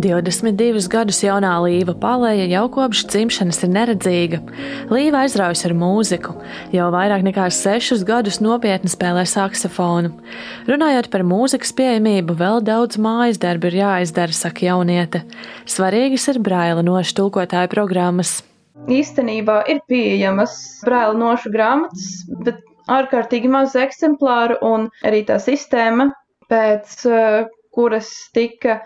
22 gadus jaunā Līva Palēja jau kopš dzimšanas ir neredzīga. Līva aizraujas ar mūziku, jau vairāk nekā 6 gadus nopietni spēlē saksofonu. Runājot par mūzikas pieejamību, vēl daudz mājas darbu ir jāizdara, saka jauniete. Svarīgas ir braila nošu tulkotāju programmas. Īstenībā ir pieejamas braila nošu grāmatas, bet ārkārtīgi maz eksemplāru un arī tā sistēma, pēc uh, kuras tika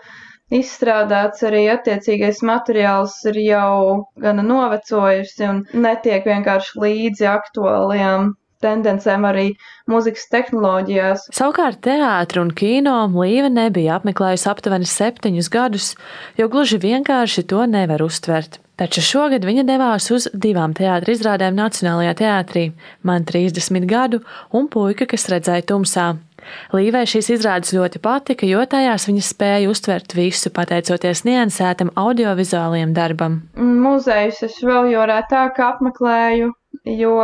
izstrādāts arī attiecīgais materiāls ir jau gana novecojusi un netiek vienkārši līdzi aktuālajām tendencēm arī mūzikas tehnoloģijās. Savukārt teātris un kino Līva nebija apmeklējusi aptuveni septiņus gadus, jo gluži vienkārši to nevar uztvert. Taču šogad viņa devās uz divām teātris izrādēm Nacionālajā teātrī - man 30 gadu un puika, kas redzēja tumsā. Līvai šīs izrādes ļoti patika, jo tajās viņa spēja uztvert visu, pateicoties niansētam audiovizuāliem darbam. Muzejus es vēl jau retāk apmeklēju, jo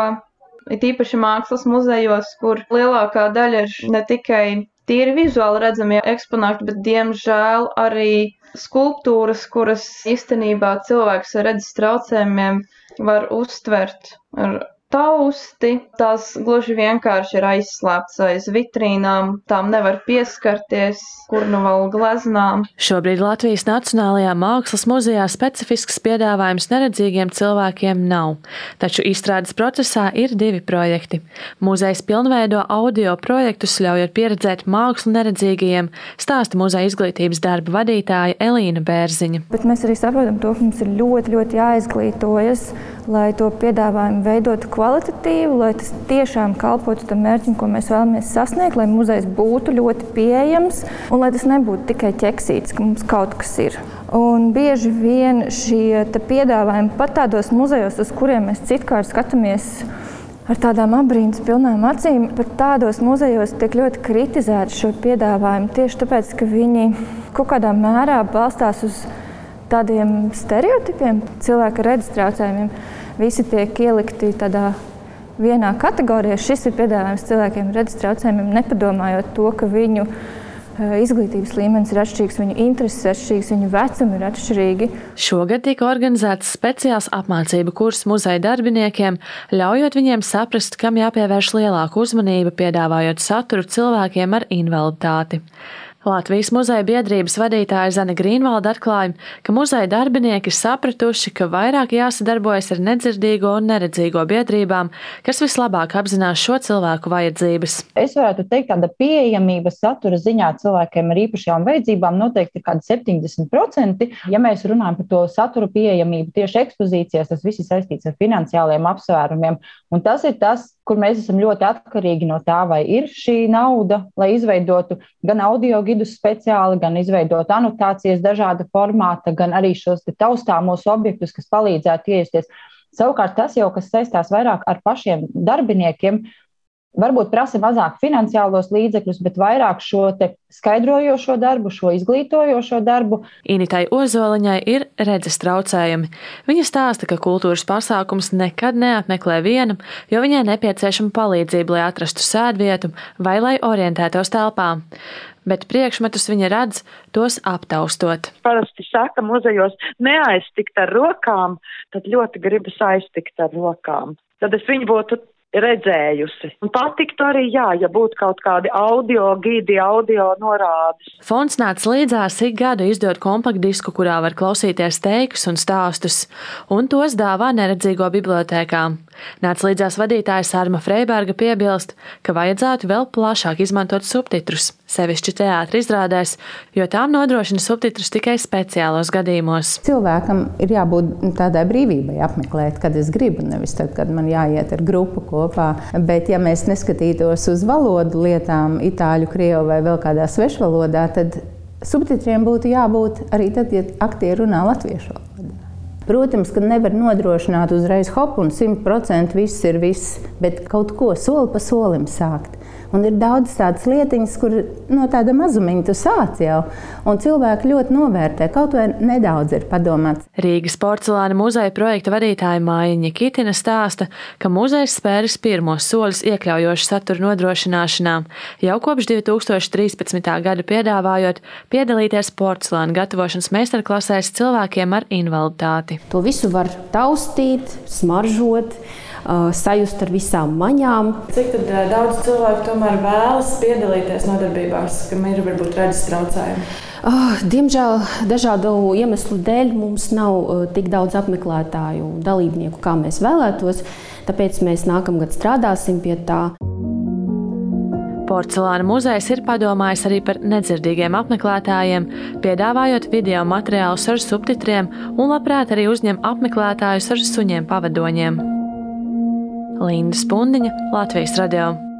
it īpaši mākslas muzejos, kur lielākā daļa ir ne tikai tīri vizuāli redzamie eksponāti, bet diemžēl arī skulptūras, kuras īstenībā cilvēks ar redzes traucējumiem var uztvert ar tausti, tās gluži vienkārši ir aizslēptas aiz vitrīnām, tām nevar pieskarties, kur nu vēl gleznām. Šobrīd Latvijas Nacionālajā mākslas muzejā specifisks piedāvājums neredzīgiem cilvēkiem nav, taču izstrādes procesā ir divi projekti. Muzejs pilnveido audio projektus, ļaujot pieredzēt mākslu neredzīgajiem, stāsta muzeja izglītības darba vadītāja Elīna Bērziņa. Bet mēs arī saprotam to, ka mums ir ļoti, ļoti jāizglītojas, lai to piedāvājumu veidotu kvalitatīvu, lai tas tiešām kalpotu tam mērķim, ko mēs vēlamies sasniegt, lai muzejs būtu ļoti pieejams un lai tas nebūtu tikai ķeksīts, ka mums kaut kas ir. Un bieži vien šie piedāvājumi pat tādos muzejos, uz kuriem mēs citkārt skatāmies ar tādām apbrīnas pilnām acīm, pat tādos muzejos tiek ļoti kritizēti šo piedāvājumu tieši tāpēc, ka viņi kaut kādā mērā balstās uz tādiem stereotipiem, cilvēka redzes traucējumiem visi tiek ielikti tādā vienā kategorijā. Šis ir piedāvājums cilvēkiem ar redzes traucējumiem, nepadomājot to, ka viņu eh, izglītības līmenis ir atšķirīgs, viņu intereses ir atšķirīgas, viņu vecumi ir atšķirīgi. Šogad tika organizēts speciāls apmācību kurs muzeja darbiniekiem, ļaujot viņiem saprast, kam jāpievērš lielāka uzmanība, piedāvājot saturu cilvēkiem ar invaliditāti. Latvijas muzeja biedrības vadītāja Zana Grīnvalda atklāja, ka muzeja darbinieki sapratuši, ka vairāk jāsadarbojas ar nedzirdīgo un neredzīgo biedrībām, kas vislabāk apzinās šo cilvēku vajadzības. Es varētu teikt, ka pieejamība satura ziņā cilvēkiem ar īpašām vajadzībām noteikti ir kādi 70%. Ja mēs runājam par to satura pieejamību tieši ekspozīcijās, tas viss ir saistīts ar finansiāliem apsvērumiem. Un tas ir tas, kur mēs esam ļoti atkarīgi no tā, vai ir šī nauda, lai izveidotu gan audio gidus speciāli, gan izveidot anotācijas dažāda formāta, gan arī šos taustāmos objektus, kas palīdzētu iesties. Savukārt tas jau, kas saistās vairāk ar pašiem darbiniekiem, varbūt prasa mazāk finansiālos līdzekļus, bet vairāk šo skaidrojošo darbu, šo izglītojošo darbu. Initai Ozoliņai ir redzes traucējumi. Viņa stāsta, ka kultūras pasākums nekad neapmeklē viena, jo viņai nepieciešama palīdzība, lai atrastu sēdvietu vai lai orientētos telpā. Bet priekšmetus viņa redz, tos aptaustot. Parasti saka, muzejos neaiztikt ar rokām, tad ļoti gribas aiztikt ar rokām. Tad es viņu būtu redzējusi. Un patiktu arī, jā, ja būtu kaut kādi audio gidi, audio norādes. Fonds nāca līdzās ik gadu izdot kompaktdisku, kurā var klausīties teikus un stāstus, un tos dāvā neredzīgo bibliotēkām. Nāca līdzās vadītājs Arma Freiberga piebilst, ka vajadzētu vēl plašāk izmantot subtitrus, sevišķi teātris izrādēs, jo tām nodrošina subtitrus tikai speciālos gadījumos. Cilvēkam ir jābūt tādai brīvībai apmeklēt, kad es gribu, nevis tad, kad man jāiet ar grupu kopā. Bet, ja mēs neskatītos uz valodu lietām, itāļu, krievu vai vēl kādā svešvalodā, tad subtitriem būtu jābūt arī tad, ja aktieri runā latviešu valodā. Protams, ka nevar nodrošināt uzreiz hop un 100% viss ir viss, bet kaut ko soli pa solim sākt. Un ir daudz tādas lietiņas, kur no tāda mazumiņa tu sāc jau, un cilvēki ļoti novērtē, kaut vai nedaudz ir padomāts. Rīgas porcelāna muzeja projekta vadītāja Māja Ņikitina stāsta, ka muzejs spēris pirmos soļus iekļaujošu saturu nodrošināšanā, jau kopš 2013. gada piedāvājot piedalīties porcelāna gatavošanas meistarklasēs cilvēkiem ar invaliditāti. To visu var taustīt, smaržot sajust ar visām maņām. Cik daudz cilvēku tomēr vēlas piedalīties nodarbībās, kam ir varbūt redzes traucējumi? Oh, diemžēl dažādu iemeslu dēļ mums nav uh, tik daudz apmeklētāju, dalībnieku, kā mēs vēlētos. Tāpēc mēs nākamgad strādāsim pie tā. Porcelāna muzejs ir padomājis arī par nedzirdīgiem apmeklētājiem, piedāvājot video materiālus ar subtitriem un labprāt arī uzņem apmeklētājus ar suņiem pavadoņiem. Linda Spundiņa, Latvijas radio.